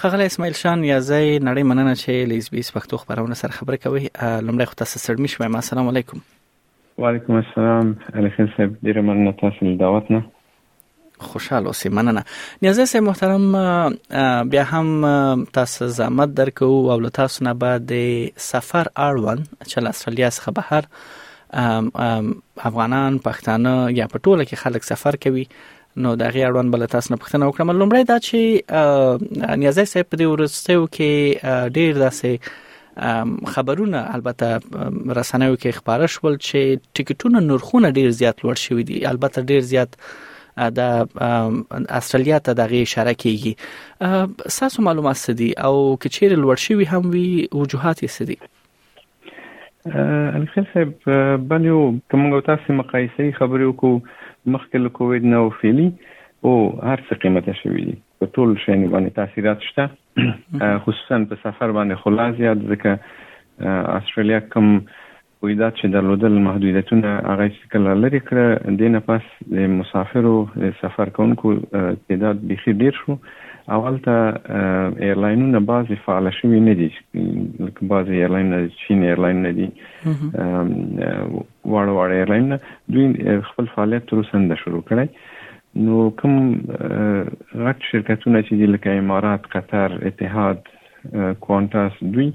ښاغلی اسماعیل شاه نیازی نړۍ مننه چې له اس بي اس پښتو خپرونه سره خبرې کوئ لومړی خو تاسو سړمي شوی ما السلام علیکم وعلیکم السلام الخیل صاحب ډیره مننه تاسو له دعوت نه خوشحال اوسې مننه نیازه سه محترم بیا هم تاسو زحمت درکو او له تاسو نه بعد د سفر اړوند چې له استرالیا څخه بهر افغانان پښتانه یا په ټوله کې خلک سفر کوي نو د غي اړوند بل تاسو نه پوښتنه وکړم لومړی دا چې نیازی صاحب په دې ورستیو کې ډیر داسې خبرونه البته رسنیو کې خبره شول چې ټیکټونه نرخونه ډیر زیات لوړ شوی دي البته ډیر زیات د استرالیا ته دغه اشاره کیږي ساسو معلومات سدي او کچیر لوړ شوی هم وی وجوهات یې سدي الخیل صاحب بله یو که موږ تاسو مقایسه خبرې وکړو مخکې له کووید نه او فعلي او هر څه قیمته شوي دي په ټول شیانو باندې تاثیرات شته خصوصا په سفر باندې خو لا زیات ځکه استرالیا کوم ویدات چې درلودل محدودیتونه هغه چې کله لرې کړه دینه پس د مسافرو سفر کوونکو تعداد بیخي ډیر شو اول ته ایرلاینونه بعضی فعال شوی نه دي لکه بعضی ایرلاینونه چین ایرلاین نه دي واړه واړه ایرلاینونه دوی خپل فعالیت تر اوسه نه شروع کړی نو کوم غټ شرکتونه چې لکه امارات قطر اتحاد کوانټاس دوی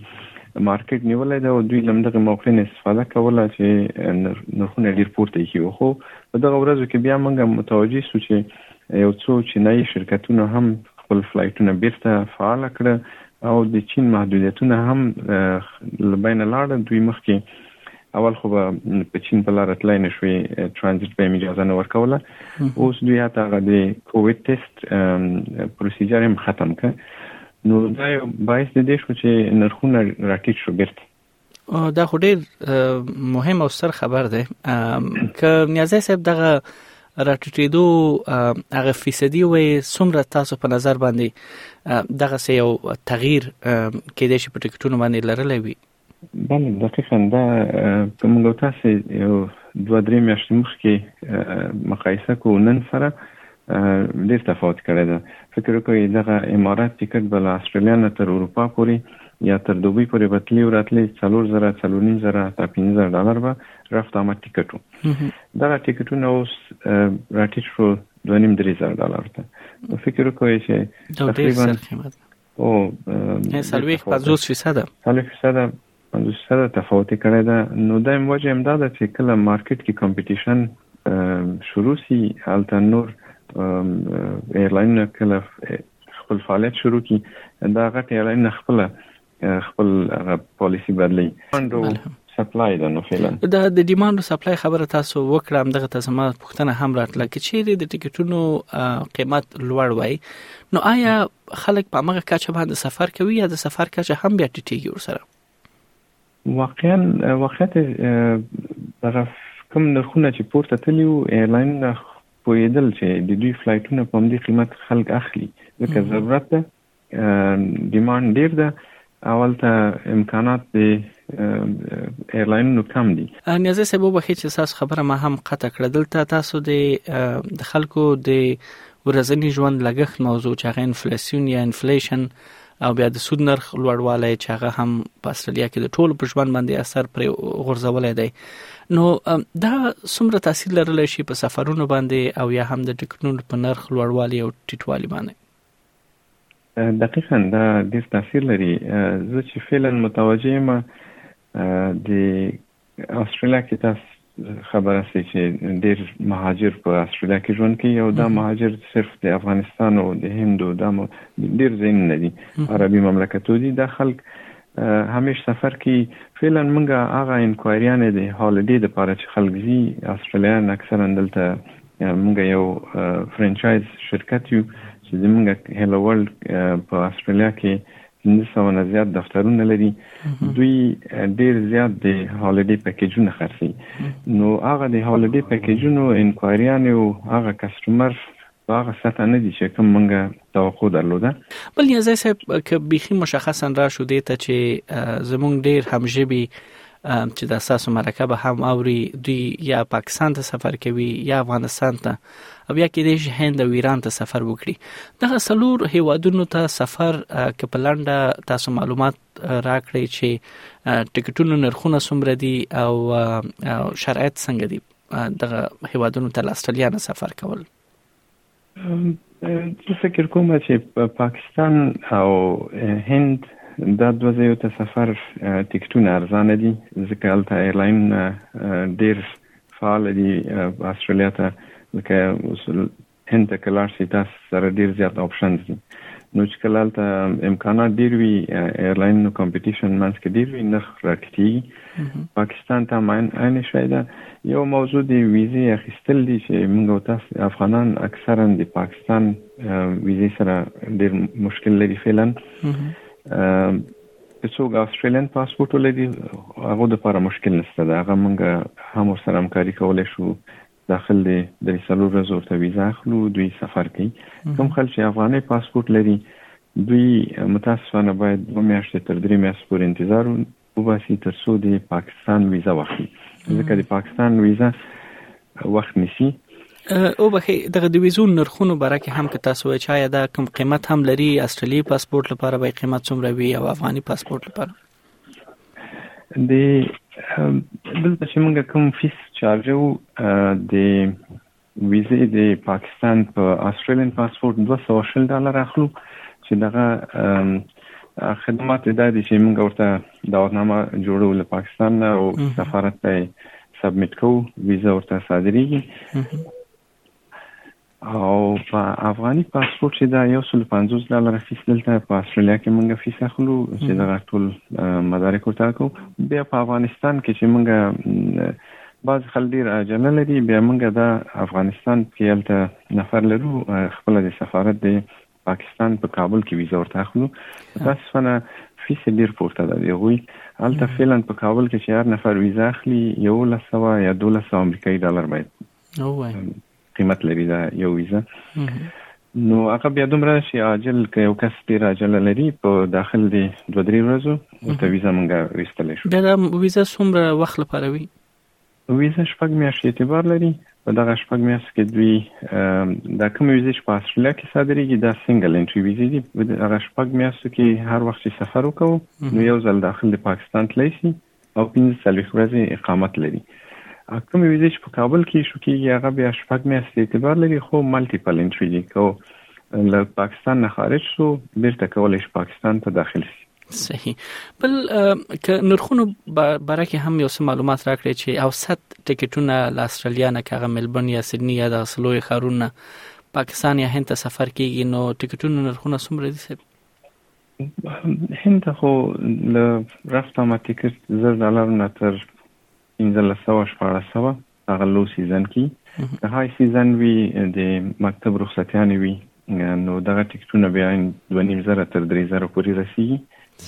مارکیټ نیولای دا او دوی لمدغه موقع نه استفاده کوله چې نرخونه ډیر پورته کیو خو په دغه ورځو کې بیا موږ متوجي شو چې یو څو چینایي شرکتونه هم خپل فلایټونه بیرته فعال کړ او د چین محدودیتونه هم لبین لاړ دوی مخکې اول خو به په چین په لار تلای نه شوې ترانزیت به اجازه نه ورکوله اوس دوی هغه د کووید ټیسټ پروسیجر هم ختم کړ نو دا یو باعث د دې شو چې نرخونه راټیټ شو بیرته دا خو ډیر مهم او ستر خبر دی که نیازی صاحب دغه راټیټېدو هغه فیصدي وي څومره تاسو په نظر باندې دغه سه یو تغییر کې د شپټکټونو باندې لرلې وي بله دقیقا دا که موږ تاسو یو دوه درې میاشتې مخکې مقایسه کو نن سره ډیر تفاوت کړی ده فکر وکړئ دغه امارات ټیکټ به له استرالیا نه تر اروپا پورې یا تر دوبۍ پورې به تللی او راتللی څلور زره څلور نیم زره حتی پنځه زره ډالر به رفت آمد ټیکټ و دغه ټیکټونه اوس راټیټ شو دوه نیم درې زره ډالر ته فکر وکړئ چې تقریبا او سلويخ 50 فیصد 50 فیصد 50 فیصد تفاوت کړی دا نو د وجه هم دا ده چې کله مارکیټ کې کمپټیشن شروع سی هلته نور ایرلاینونه کله خپل فعالیت شروع کی دا غټ ایرلاین خپل خپل پالیسی بدلی سپلای ده نو فعلا دا د ډیماند او سپلای خبره تاسو وکړه هم دغه ته زما پوښتنه هم راتله کې چیرې د ټیکټونو قیمت لوړ وای نو آیا خلک په مغه کچه باندې سفر کوي یا د سفر کچه هم بیا ټیټیږي ورسره واقعا واقعیت دغه کوم نرخونه چې پورته تللی وو ایرلاین پوهېدل چې د دوی فلایټونه په همدې قیمت خلک اخلي ځکه ضرورت ده ډیمانډ ډیر ده اول ته امکانات د ایرلاینونو کم دي نیازه صاحب وبخښئ چې تاسو خبره ما هم قطع کړه دلته تاسو د خلکو د ورځنی ژوند لګښت موضوع چې هغه انفلیسیون یا انفلیشن او بیا د سود نرخ لوړوالی چې هغه هم په استرالیا کې د ټولو په ژوند باندې اثر پر غورځولای دی نو دا څومره تاثیر لرلی شي په سفرونو باندې او یا هم د ټکټونو په نرخ لوړوالی او ټیټوالی باندې دقیقا دا ډیر تاثیر لري زه چې فعلا متوجه یم د استرالیا کې تاسو خبره سي چې ډیر مهاجر په استرالیا کې ژوند کوي او دا مهاجر صرف د افغانستان او د هندو دا ډیر زین نه دي عربي مملکتو دي دا خلک همیش سفر کوي فعلا موږ هغه انکوایریان دي هالیډې د پاره چې خلک زی استرالیا اکثرا دلته موږ یو فرانچایز شرکت یو چې زموږ هیلو ورلد په استرالیا کې 1500 نه زیات دفترونه لري دوی ډیر زیات د هالیډې پیکیجونه خرڅي نو هغه د هالیډې پیکیجونو انکوایریان او هغه کسٹمر هغه ساته نه دي چې کوم منګه توقع درلوده بل نیازی صاحب که بیخی مشخصا را شو دیتا چې زمونږ ډیر هم ژبی چې د اساسو مرکه به هم اوري دوی یا پاکستان ته سفر کوي یا افغانستان ته او یا کې د هند او ایران ته سفر وکړي دغه سلور هیوادونو ته سفر ک په لنډه تاسو معلومات راکړئ چې ټیکټونو نرخونه څومره دي او شرایط څنګه دي دغه هیوادونو ته لاستلیانه سفر کول زه فکر کوم چې پاکستان او هند دا دوه ځایو ته سفر ټکټونه ارزانه دي ځکه هلته ایرلاین ډیر فعال دي استرالیا ته ځکه هند ته کلار سي تاسو سره ډیر زیات آپشنز دي نو چې کله هلته امکانات ډیر وي ایرلاین نو کمپټیشن منځ کې ډیر وي نرخ راټیټي پاکستان ته ماین عین شوی ده یو موضوع دی ویزه اخیستل دي چې موږ او تاسو افغانان اکثرا د پاکستان ویزه سره ډیر مشکل لري فعلا که څوک استرالین پاسپورت ولري هغه د لپاره مشکل نشته دا هغه موږ هم سره همکاري کولای شو داخل دی د سلور ورځې ورته ویزه اخلو دوی سفر کوي کوم خلک چې افغاني پاسپورت لري دوی متاسفانه باید دوه میاشتې تر درې میاشتې پورې انتظار وباسي تر څو د پاکستان ویزه واخلي ځکه د پاکستان ویزه وخت نیسي او بخې دغه د ویزو نرخونو باره کې هم که تاسو وای چا دا کم قیمت هم لري استرالی پاسپورت لپاره به قیمت څومره وي او افغاني پاسپورت لپاره د دلته چې موږ کوم فیس چارج وو د ویزې د پاکستان په آسټرالین پاسپورت 220 ډالر اخلو چې دغه خدمات دا دي چې موږ ورته دعوتنامه جوړو له پاکستان نه او سفارت ته سبمیټ کوو ویزه ورته صادرېږي او په افغاني پاسپورت چې دا یو سل 50 ډالر فیس دلته په استرالیا کې مونږه فیس اخلو چې دا ټول مدارک ورته کو بیا په افغانستان کې چې مونږه بعض خلک ډیر عجله لري بیا موږ دا افغانستان کې هلته نفر لرو خپل د سفارت دی پاکستان په کابل کې ویزه ورته اخلو متاسفانه فیس ډیر پورته ده دی غوي هلته فعلا په کابل کې چې هر نفر ویزه اخلي یو لسوه یا دولسوه امریکایي ډالر باید قیمت لري دا یو ویزه نو هغه بیا دومره شي عاجل که یو کس ډیر عاجل لري په داخل دی دوه درې ورځو ورته ویزه مونږه وستل شو دا ویزه څومره وخت لپاره وي ویزه شپږ میاشتې اعتبار لري په دغه شپږ میاشت کې دوی دا کوم ویزې چې په استرالیا کې صادرېږي دا سنگل انټری ویزې دي په دغه شپږ میاشتو کې هر وخت چې سفر وکړو نو یو ځل داخل د پاکستان تللی شي او پنځه څلوېښت ورځې اقامت لري. کومې ویزې چې په کابل کې ایشو کیږي هغه بیا شپږ میاشتې اعتبار لري خو ملټیپل انټري دي که له پاکستان نه خارج شو بیرته کولای شي پاکستان ته داخل شي صحیح بل که نرخونو باره کې هم یو څه معلومات راکړي چې اوسط ټیکټونه له استرالیا نه کاغه ملبورن یا سیدنی یا د سلوې خارونه پاکستان یا هند ته سفر کیږي نو ټیکټونو نرخونه څومره دي صاحب هند ته خو له رفت هم تکست زر ډالر نه تر 1500 هغه لو سیزن کې که های سیزن وي د مکتب رخصتیانې وي نو دغه ټیکټونه بیا 2000 تر 3000 پورې رسیږي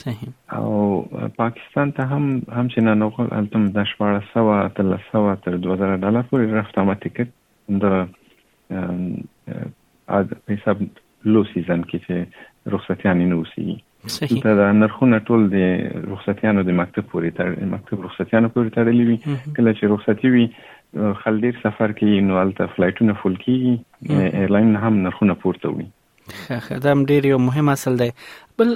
صحیح او پاکستان ته هم هم چې نن وکړ التم د 1400 تر 2000 ډالر پورې رفت هم تکست د په حساب لو سیزن کې چې رخصتیانې نه اوسېږي صحیح دا نرخونه ټول د رخصتیانو د مکتب پورې تړلې مکتب رخصتیانو پورې تړلې وي کله چې رخصتي وي خل ډیر سفر کوي نو الته فلایټونه فول کیږي ایرلاین هم نرخونه پورته وي ښه ښه دا ډیر یو مهم اصل دی بل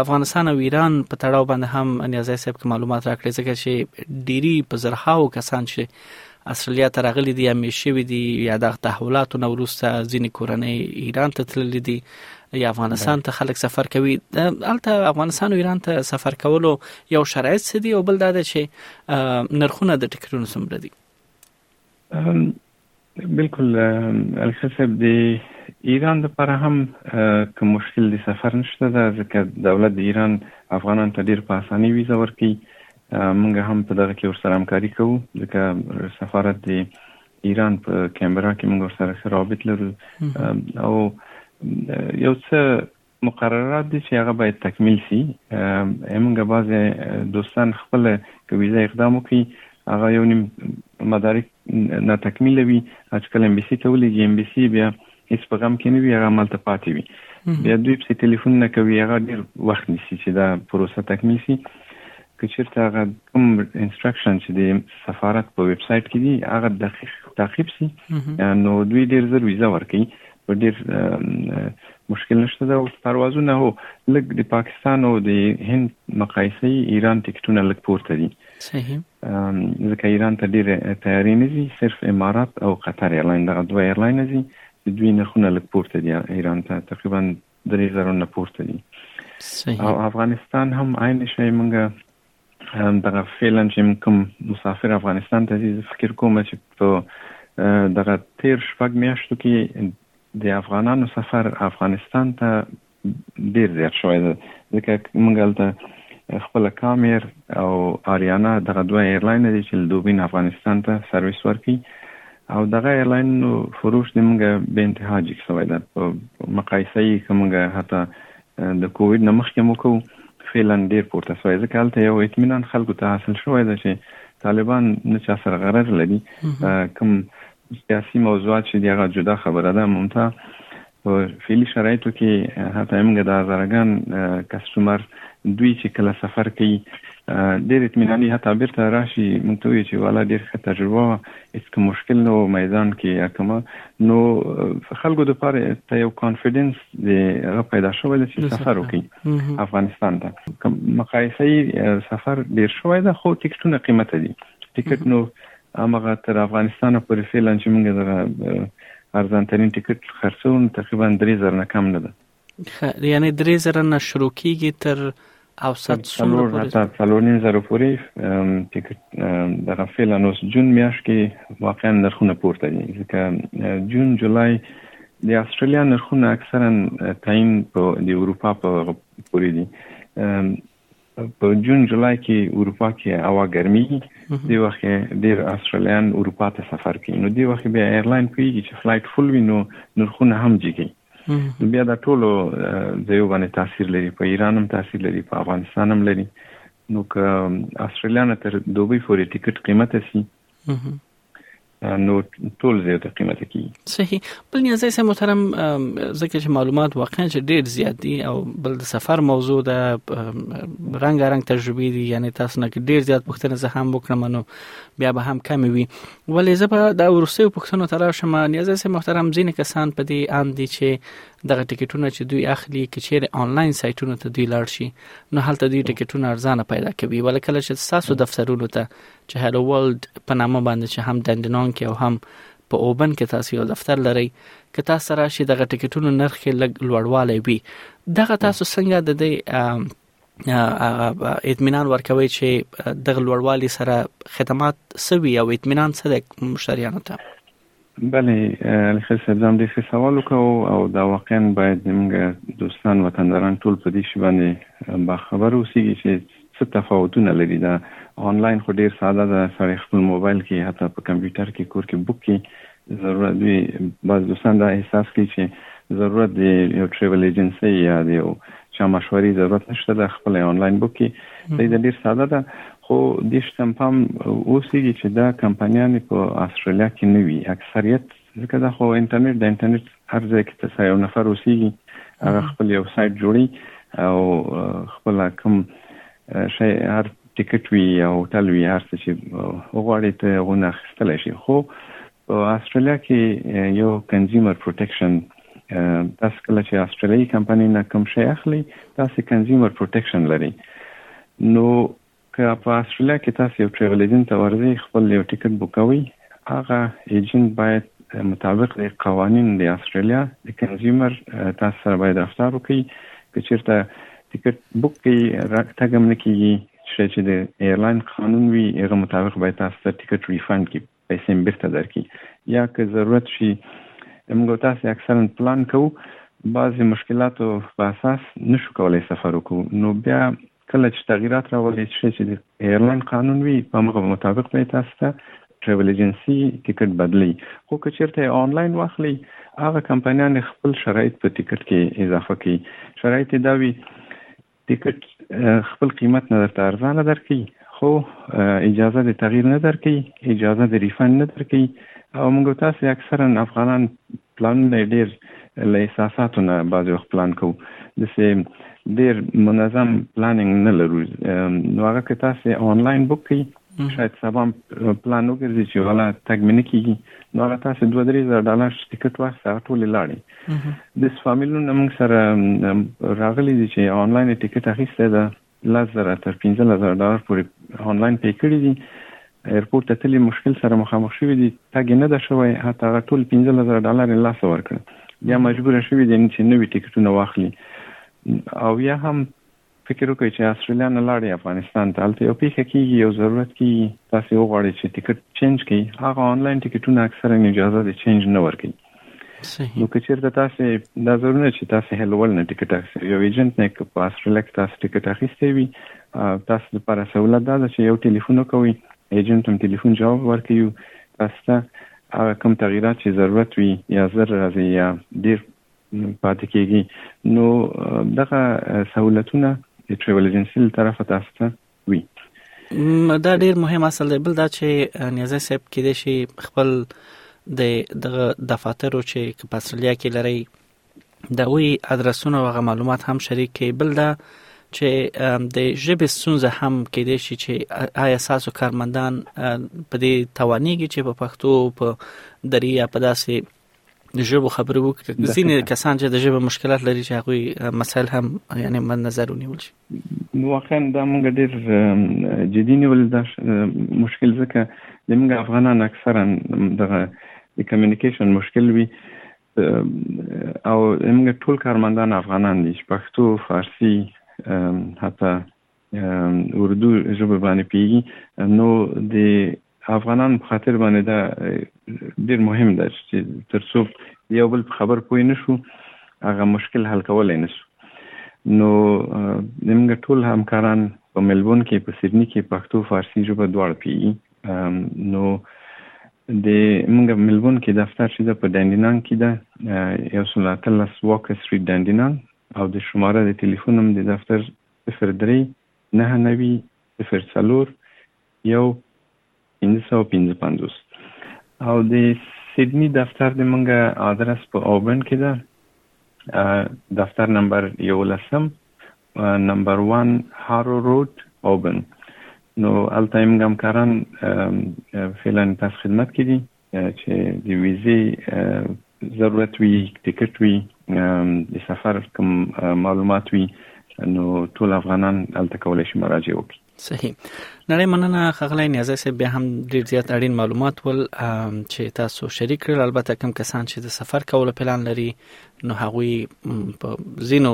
افغانستان او ایران په تړاو باندې هم نیازی صاحب کوم معلومات راکړي ځکه چې ډيري په زرهاو کسان چې استرالیا ته راغلي دي همیشه وي دي یا د تحولاتو نو ورسته ځینې کورنۍ ایران ته تللي دي یا افغانستان ته خلک سفر کوي البته افغانستان او ایران ته سفر کولو یو شرایط سدي او بل دا چې نرخونه د ټکټونو سمره دي بالکل علي خان صاحب د ایران لپاره هم که مشکل د سفر نشته ده ځکه دولت د ایران افغانان ته ډیر په اساني ویزه ورکوي موږ هم په دغه کې ورسره همکاري کوو ځکه سفارت د ایران په کیمبرا کې موږ ورسره ښه رابط لرو او یو څه مقررات دي چې هغه باید تکمیل سي امونږ بعضې دوستان خپل که ویزه اقدام وکړي هغه یو نیم مدارک نا تکمیل وي اچ کله ام بي سي ته ولېږي ام بي سي بیا هیڅ په غم کې نه وي هغه ملته پاتې وي بیا دوی په ټلیفون نه کوي هغه ډیر وخت نیسي چې دا پروسه تکمیل سي که چیرته هغه کوم انستراکشن چې د سفارت په ویب سایټ کې دي هغه دقیق تعقیب سي نو دوی ډیر زر ویزه ورکړي په ډیر مشکل نشته دا پروازونه هو لګ د پاکستان او د هند مقایسه ایران ټیکټونه لګ پورته دي صحیح ځکه ایران ته ډیر تیاری نه دي صرف امارات او قطر ایرلاین دغه دوه ایرلاین دي د دوی نرخونه لګ پورته دي ایران ته تقریبا 3000 نه پورته دي صحیح او افغانستان هم عین شی مونږه دغه فعلا چې کوم مسافر افغانستان ته ځي فکر کوم چې په دغه تیر شپږ میاشتو کې د افغانانو سفر افغانستان ته ډیر زیات شوی دی ځکه موږ هلته خپل کامیر او آریانا دغه دوه ایرلاین دي چې دوبین افغانستان ته سرویس ورکړي او دغه ایرلاین فروش د موږ به انتها جګ شوی ده په مقایسه یې که موږ حتی د کوویډ نه مخکې هم وکړو فعلا ډیر پورته شوی ځکه هلته یو اطمینان خلکو ته حاصل شوی دی چې طالبان نه چا سره غرض لري کوم سیاسي موضوعات چې دی هغه جدا خبره ده مونږ په فعلي شرایطو کې حتی موږ د هزارګان کسټمر دوی چې کله سفر کوي ډېر اطمیناني حتی بیرته راشي موږ ته وایي چې والا ډېر ښه تجربه وه هېڅ کوم مشکل نه و میدان کې یا کومه نو خلکو دپاره ته یو کانفیډنس د هغه پیدا شوی ده چې سفر وکړي افغانستان ته کوم مقایسه سفر ډیر شوی ده خو ټیکټونه قیمته دي ټیکټ نو هغه تر افغانستان پورې فعلا چې موږ دغه ارزان ترين ټیکټ خرڅو تقریبا 3000 نه کم نه ده یعنی 3000 نه شروع کیږي تر او صد څومره پورې حتی څلور نیم زره پورې ټیکټ دغه فعلا نو جون میاشت کې واقعا نرخونه پورته دي ځکه جون جولای د استرالیا نرخونه اکثرا تعین په د اروپا په پورې دي په جون جولای کې اروپا کې هوا ګرمي دی وخت ډیر استرالیان اروپا ته سفر کوي نو دی وخت به ایرلاین پیږي چې فلایټ فول وي نو نرخونه هم جګي نو بیا دا ټولو ځایو باندې تاثیر لري په ایران هم تاثیر لري په افغانستان هم لري نو که استرالیا نه تر دوبۍ پورې ټیکټ قیمته سي نو ټول زیات ته قیمت کیږي صحیح بل نیازه سه محترم زکه چې معلومات واقعا چې ډیر زیات دي او بل د سفر موضوع ده رنگ رنگ تجربه دي یعنی تاسو نه ډیر زیات پوښتنه زه هم وکړم نو بیا به هم کم وي ولې زه به د وروستیو پوښتنو ته راشم نیازه سه محترم ځینې کسان په دې اند دي چې دغه ټیکټونه چې دوی اخلي کې چیرې آنلاین سایټونو ته دوی لاړ شي نو هلته دوی ټیکټونه ارزانه پیدا کوي ولې کله چې تاسو دفترونو ته چې هلو ورلد په نامه باندې چې هم دندنان کې او هم په اوبن کې تاسو یو دفتر لرئ که تاسو راشي دغه ټیکټونو نرخ لګ لوړوالی وي دغه تاسو څنګه د دې هغه اطمینان ورکوي چې د لوړوالي سره خدمات سوي او اطمینان سره مشتریانو ته بله لخوا سبزان دې څه سوال وکاو او دا واقعا باید موږ دوستان وطنداران ټول په دې شی باندې با خبر اوسي چې څه تفاوتونه لري دا انلاین خو ډیر ساده ده سړی خپل موبایل کې حتی په کمپیوټر کې کور کې بوک کې ضرورت وي بعض دوستان دا احساس کوي چې ضرورت د یو ټریول ایجنسي یا د یو چا مشورې ضرورت نشته د خپل آنلاین بوک کې دا ډیر ساده ده خو د شتم پام اوسېږي چې دا کمپنیان په استرالیا کې نه وي اکثریت ځکه دا خو انټرنیټ د انټرنیټ هر ځای کې تاسو یو نفر اوسېږي هغه خپل یو سایت جوړي او خپل کوم شي هر ټکټ وي یا هوټل وي هر څه چې وغواړي ته هغونه اخیستلی شي خو په استرالیا کې یو کنزیومر پروټیکشن تاسو کله چې استرالیي کمپنۍ نه کوم شی اخلي تاسو کنزیومر پروټیکشن لري نو که په استرالیا کې تاسو یو ټریول ایجنټ ته ورځي خپل یو ټیکټ بوکوي هغه ایجنټ باید مطابق د قوانین د استرالیا د کنزیومر تاسو سره باید رفتار وکړي که چیرته ټیکټ بوک کوي تګم نه کیږي چې د ایرلاین قانون وي هغه مطابق باید تاسو ته ټیکټ ریفند کړي پیسې بیرته درکړي یا که ضرورت شي موږ تاسو اکثرا پلان کوو بعضی مشکلاتو په اساس نشو کولای سفر وکړو نو بیا کله چې تغیرات راولې شئ چې د ایرلاین قانون وي په هغه مطابق به تاسو ته ټریول ایجنسی ټیکټ بدلی خو که چیرته آنلاین واخلي هغه کمپنیان خپل شرایط په ټیکټ کې اضافه کوي شرایط دا وي ټیکټ خپل قیمت نه درته ارزانه درکړي خو اجازه د تغییر نه درکړي اجازه د ریفند نه درکړي او موږ تاسو اکثرا افغانان پلانونه یې ډېر له احساساتو نه بعضې وخت پلان کوو، داسې ډېر منظم پلاننګ نه لرو، نو هغه که تاسې انلاین بوک کړئ شاید سبا پلان وګرځي چې والا تګ مې نه کېږي، نو هغه تاسې دوه درې زره ډالر چې ټکټ واخیست هغه ټولې لاړې. داسې فامیلونه موږ سره راغلي دي چې انلاین یې ټکټ اخیستی ده لس زره تر پنځلس زره ډالر پورې انلاین پی کړي دي ایرپورټ ته تللی مشکل سره مخامخ شوی دي تګ نه ده شوی حتی هغه ټول پنځلس زره ډالر یې لاسه ورکړل بیا مجبور شوی دي چې نوي ټیکټونه واخلي او یا هم فکر وکړئ چې استرالیا نه لاړې افغانستان ته هلته یو پیښه کیږي یو ضرورت کیږي تاسو وغواړئ چې ټیکټ چینج کړئ هغه انلاین ټیکټونه اکثرا اجازه دي چینج نه ورکړي صحیح نو که چیرته تاسو دا ضروري چې تاسو هلول نه ټیکټ اخیستی یو ایجنټ نه که په استرالیا کې تاسو ټیکټ اخیستی وي تاسو لپاره سهولت دا ده چې یو ټلیفون وکوي ایجنټ هم ټلیفون جواب ورکوي تاسو ته هغه کوم تغییرات چې ضرورت وي یا زر راځي یا ډیر پاتې کیږي نو دغه سهولتونه د ټریول ایجنسی له طرفه تاسو ته وي دا ډیر مهم اصل دی بل دا چې نیازه صاحب کې د شي خپل د دغه دفاترو چې په استرالیا کې لري د وی ادرسونه او معلومات هم شریک کړي بل دا چې د ژبې ستونزه هم کې دي چې آیا ساسو کارمندان په دې توانېږي چې په پښتو په دری یا په داسې د ژبو خبرې وکړي ځینې کسان چې د ژبه مشکلات لري چې هغوی مسایل هم یعنی مد نظر ونیول شي واقعا دا موږ ډېر جدي نیول دا مشکل ځکه د موږ افغانان اکثرا دغه د کمیونیکیشن مشکل وي او موږ ټول کارمندان افغانان دي چې پښتو فارسی حتی اردو ژبه باندې پیږي نو د افغانان په خاطر باندې دا ډیر مهم ده چې ترڅو یو بل په خبر پوه نه شو هغه مشکل حل کولای نه شو نو زموږ ټول همکاران په ملبون کې په سیدنی کې پښتو فارسی ژبه دواړه پیږي نو د موږ ملبون کې دفتر چې ده په ډنډینان کې ده یو سل اتلس واک سټریټ ډنډینان او د شماره د ټلیفون هم د دفتر 03 نه نوي 04 یو پنځه سوه پنځه پنځوس او د سیدنی دفتر د منګه آدرس په اوبن کې ده دفتر نمبر یولسم نمبر 1 هارو روډ اوبن نو الته هم ګمکاران فعلا پس خدمت کې دي چې د ویزې ضرورت وي ټیکټ وي د سفر کوم معلومات وي نو ټول افغانان الته کولای شي مراجعه وکړي صحیح نړۍ مننه خغلې نیازه سه به هم ډیر زیات اړین معلومات ول چې تاسو شریک کړل البته کم کسان چې د سفر کولو پلان لري نو هغوی په زینو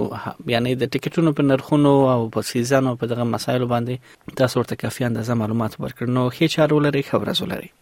یعنی د ټیکټونو په نرخونو او په سیزانو په دغه مسایلو باندې تاسو ورته کافي اندازه معلومات ورکړ نو هیڅ چارو لري خبره زولري